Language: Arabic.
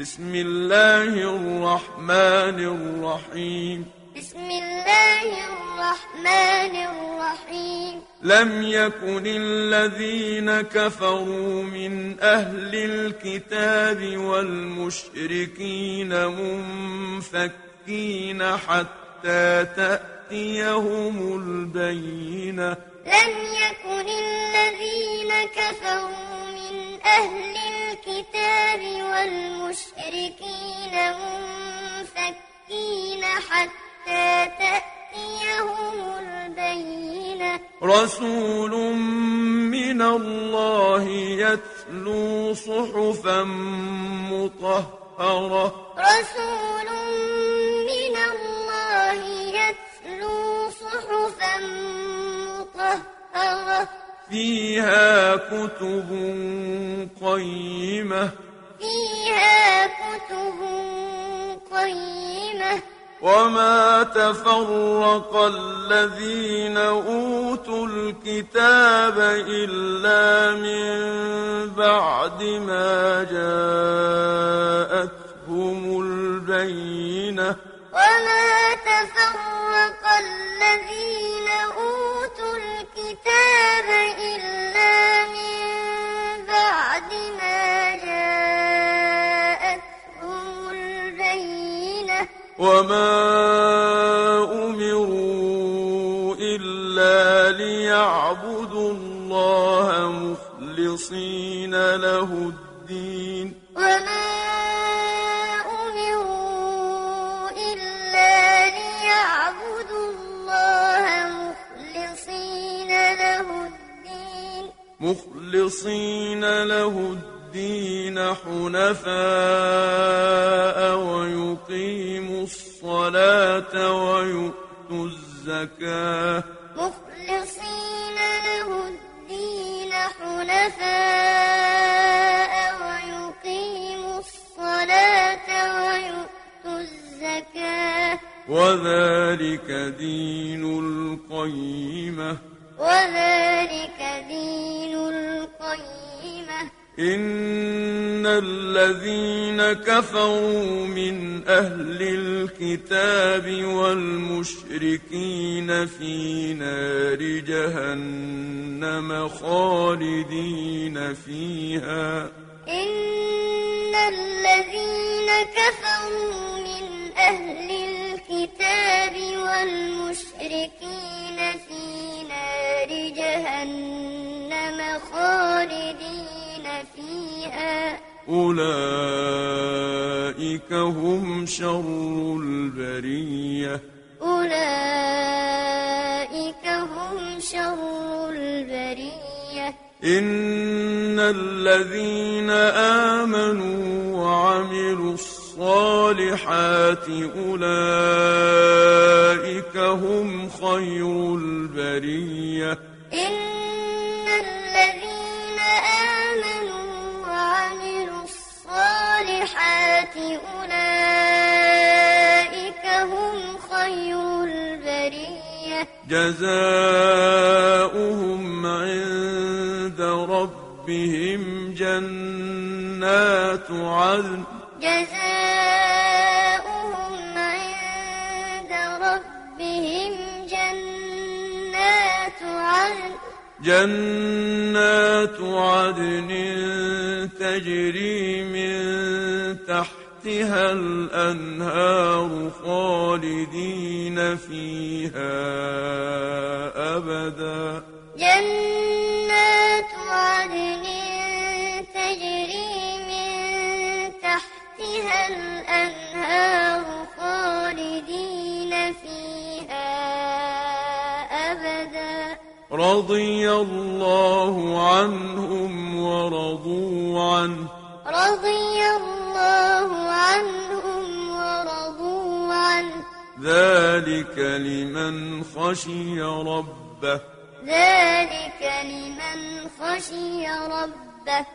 بسم الله الرحمن الرحيم. بسم الله الرحمن الرحيم. لم يكن الذين كفروا من أهل الكتاب والمشركين منفكين حتى تأتيهم البينة. لم يكن الذين كفروا من أهل الكتاب والمشركين منفكين حتى تأتيهم البينة. رسول من الله يتلو صحفا مطهرة. رسول فيها كتب قيمة. فيها كتب قيمة. وما تفرق الذين أوتوا الكتاب إلا من بعد ما جاءتهم وما أمروا إلا ليعبدوا الله مخلصين له الدين وما أمروا إلا ليعبدوا الله مخلصين له الدين مخلصين له الدين حنفاء ويقيموا الصلاة ويؤتوا الزكاة. مخلصين له الدين حنفاء ويقيموا الصلاة ويؤتوا الزكاة. وذلك دين القيمة. وذلك دين القيمة. إن الذين كفروا من أهل الكتاب والمشركين في نار جهنم خالدين فيها. إن الذين كفروا من أهل الكتاب والمشركين فيها أولئك هم شر البرية. أولئك هم شر البرية. إن الذين آمنوا وعملوا الصالحات أولئك هم خير البرية. إن الذين آمنوا وعملوا الصالحات أولئك هم خير البرية. جزاؤهم عند ربهم جنات عدن. جزاؤهم عند ربهم جنات عدن. جنات عدن تجري من تحتها الأنهار خالدين فيها أبدا. جنات رضي الله عنهم ورضوا عنه. رضي الله عنهم ورضوا عنه. ذلك لمن خشي ربه. ذلك لمن خشي ربه.